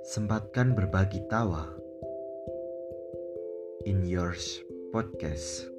Sempatkan berbagi tawa in yours podcast.